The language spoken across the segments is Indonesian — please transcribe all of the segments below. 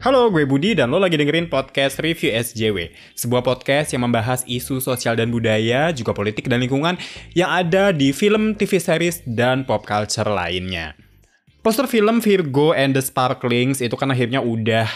Halo, gue Budi dan lo lagi dengerin podcast Review SJW. Sebuah podcast yang membahas isu sosial dan budaya, juga politik dan lingkungan yang ada di film, TV series, dan pop culture lainnya. Poster film Virgo and the Sparklings itu kan akhirnya udah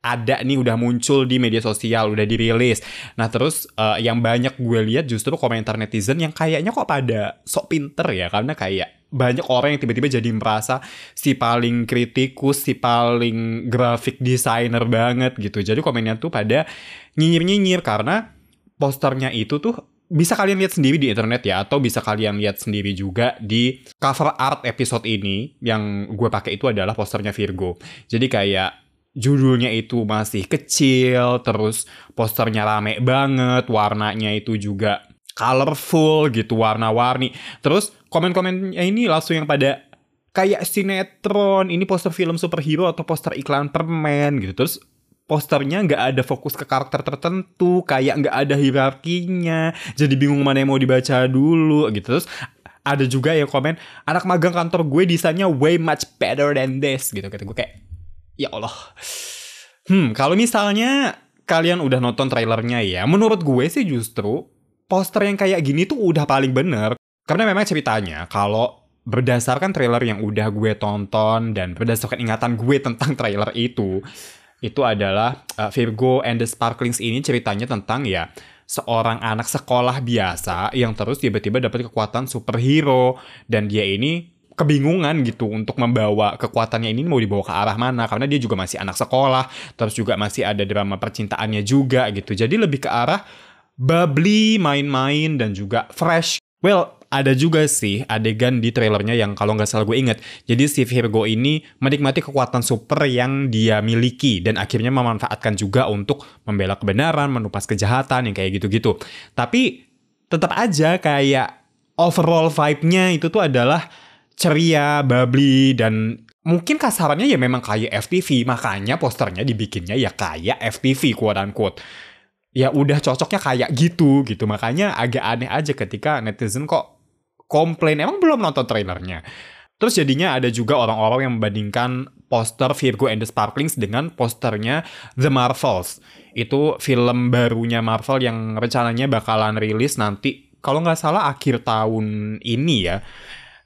ada nih udah muncul di media sosial udah dirilis nah terus uh, yang banyak gue lihat justru komentar netizen yang kayaknya kok pada sok pinter ya karena kayak banyak orang yang tiba-tiba jadi merasa si paling kritikus si paling graphic designer banget gitu jadi komennya tuh pada nyinyir-nyinyir karena posternya itu tuh bisa kalian lihat sendiri di internet ya atau bisa kalian lihat sendiri juga di cover art episode ini yang gue pakai itu adalah posternya Virgo. Jadi kayak judulnya itu masih kecil, terus posternya rame banget, warnanya itu juga colorful gitu, warna-warni. Terus komen-komennya ini langsung yang pada kayak sinetron, ini poster film superhero atau poster iklan permen gitu. Terus posternya nggak ada fokus ke karakter tertentu, kayak nggak ada hierarkinya, jadi bingung mana yang mau dibaca dulu gitu. Terus ada juga yang komen, anak magang kantor gue desainnya way much better than this gitu. Kata gue kayak, ya Allah. Hmm, kalau misalnya kalian udah nonton trailernya ya, menurut gue sih justru poster yang kayak gini tuh udah paling bener. Karena memang ceritanya kalau berdasarkan trailer yang udah gue tonton dan berdasarkan ingatan gue tentang trailer itu, itu adalah uh, Virgo and the Sparklings ini ceritanya tentang ya seorang anak sekolah biasa yang terus tiba-tiba dapat kekuatan superhero. Dan dia ini kebingungan gitu untuk membawa kekuatannya ini mau dibawa ke arah mana. Karena dia juga masih anak sekolah terus juga masih ada drama percintaannya juga gitu. Jadi lebih ke arah bubbly main-main dan juga fresh well ada juga sih adegan di trailernya yang kalau nggak salah gue inget jadi si Virgo ini menikmati kekuatan super yang dia miliki dan akhirnya memanfaatkan juga untuk membela kebenaran menupas kejahatan yang kayak gitu-gitu tapi tetap aja kayak overall vibe-nya itu tuh adalah ceria, bubbly, dan mungkin kasarannya ya memang kayak FTV. Makanya posternya dibikinnya ya kayak FTV, quote unquote. Ya udah cocoknya kayak gitu, gitu. Makanya agak aneh aja ketika netizen kok komplain. Emang belum nonton trailernya. Terus jadinya ada juga orang-orang yang membandingkan poster Virgo and the Sparklings dengan posternya The Marvels. Itu film barunya Marvel yang rencananya bakalan rilis nanti kalau nggak salah akhir tahun ini ya.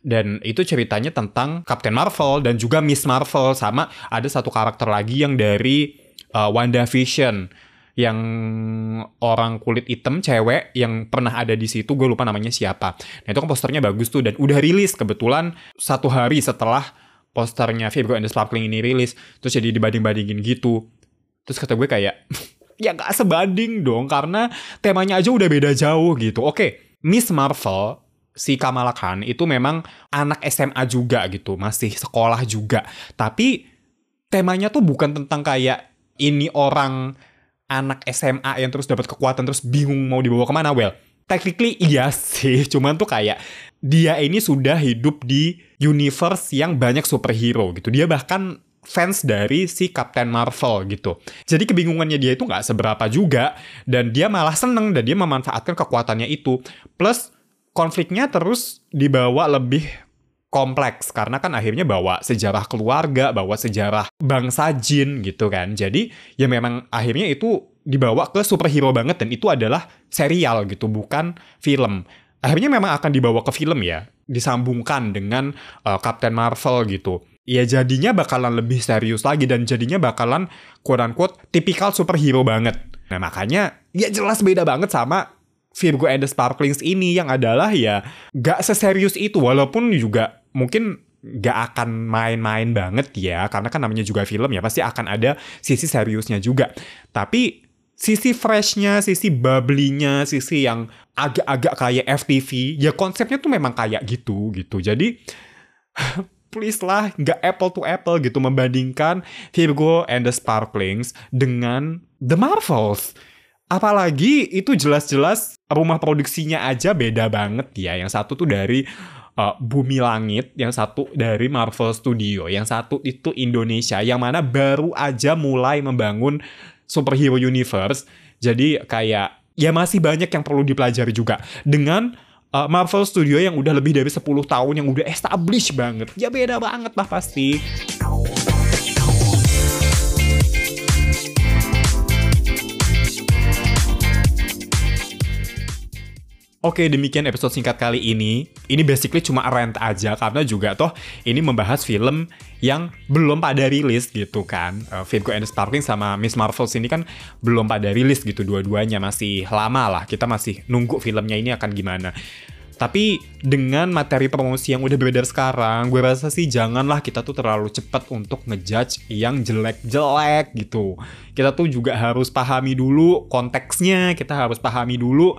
Dan itu ceritanya tentang Captain Marvel dan juga Miss Marvel sama ada satu karakter lagi yang dari uh, WandaVision yang orang kulit hitam cewek yang pernah ada di situ gue lupa namanya siapa. Nah itu kan posternya bagus tuh dan udah rilis kebetulan satu hari setelah posternya Virgo and the Sparkling ini rilis terus jadi dibanding-bandingin gitu. Terus kata gue kayak ya gak sebanding dong karena temanya aja udah beda jauh gitu. Oke, Miss Marvel si Kamala Khan itu memang anak SMA juga gitu, masih sekolah juga. Tapi temanya tuh bukan tentang kayak ini orang anak SMA yang terus dapat kekuatan terus bingung mau dibawa ke mana. Well, technically iya sih, cuman tuh kayak dia ini sudah hidup di universe yang banyak superhero gitu. Dia bahkan fans dari si Captain Marvel gitu. Jadi kebingungannya dia itu nggak seberapa juga dan dia malah seneng dan dia memanfaatkan kekuatannya itu. Plus konfliknya terus dibawa lebih kompleks karena kan akhirnya bawa sejarah keluarga, bawa sejarah bangsa jin gitu kan. Jadi ya memang akhirnya itu dibawa ke superhero banget dan itu adalah serial gitu, bukan film. Akhirnya memang akan dibawa ke film ya, disambungkan dengan uh, Captain Marvel gitu. Ya jadinya bakalan lebih serius lagi dan jadinya bakalan quote unquote tipikal superhero banget. Nah makanya ya jelas beda banget sama Virgo and the Sparklings ini yang adalah ya gak seserius itu walaupun juga mungkin gak akan main-main banget ya karena kan namanya juga film ya pasti akan ada sisi seriusnya juga. Tapi sisi freshnya sisi bubbly-nya sisi yang agak-agak kayak FTV ya konsepnya tuh memang kayak gitu gitu. Jadi please lah nggak apple to apple gitu membandingkan Virgo and the Sparklings dengan The Marvels. Apalagi itu jelas-jelas rumah produksinya aja beda banget ya. Yang satu tuh dari uh, Bumi Langit, yang satu dari Marvel Studio, yang satu itu Indonesia, yang mana baru aja mulai membangun superhero universe. Jadi kayak ya masih banyak yang perlu dipelajari juga. Dengan uh, Marvel Studio yang udah lebih dari 10 tahun, yang udah established banget. Ya beda banget lah pasti. Oke, demikian episode singkat kali ini. Ini basically cuma rant aja karena juga toh ini membahas film yang belum pada rilis gitu kan. Uh, and Sparkling sama Miss Marvel ini kan belum pada rilis gitu dua-duanya masih lama lah. Kita masih nunggu filmnya ini akan gimana. Tapi dengan materi promosi yang udah beredar sekarang, gue rasa sih janganlah kita tuh terlalu cepat untuk ngejudge yang jelek-jelek gitu. Kita tuh juga harus pahami dulu konteksnya, kita harus pahami dulu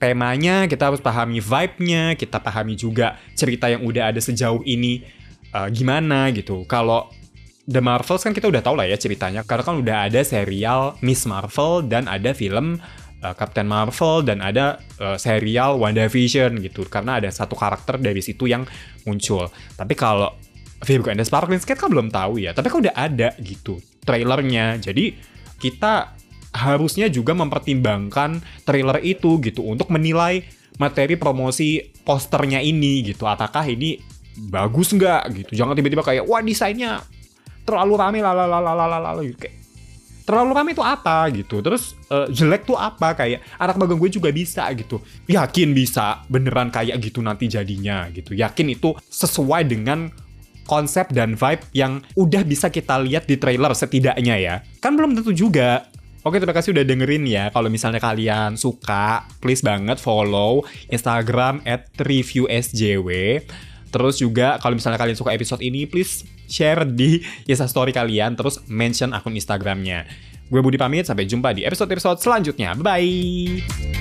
temanya, kita harus pahami vibe-nya, kita pahami juga cerita yang udah ada sejauh ini uh, gimana gitu. Kalau The Marvels kan kita udah tahu lah ya ceritanya, karena kan udah ada serial Miss Marvel dan ada film uh, Captain Marvel dan ada uh, serial WandaVision gitu, karena ada satu karakter dari situ yang muncul. Tapi kalau Virgo and the Sparkling kan belum tahu ya, tapi kan udah ada gitu trailernya. Jadi kita harusnya juga mempertimbangkan trailer itu gitu untuk menilai materi promosi posternya ini gitu. Apakah ini bagus nggak gitu? Jangan tiba-tiba kayak wah desainnya terlalu rame lalalalalalala gitu. Kayak terlalu rame itu apa? gitu. Terus uh, jelek tuh apa? Kayak anak magang gue juga bisa gitu. Yakin bisa beneran kayak gitu nanti jadinya? gitu. Yakin itu sesuai dengan konsep dan vibe yang udah bisa kita lihat di trailer setidaknya ya. Kan belum tentu juga Oke, terima kasih udah dengerin ya. Kalau misalnya kalian suka, please banget follow Instagram at reviewsjw. Terus juga kalau misalnya kalian suka episode ini, please share di Insta Story kalian, terus mention akun Instagramnya. Gue Budi pamit, sampai jumpa di episode-episode selanjutnya. Bye-bye!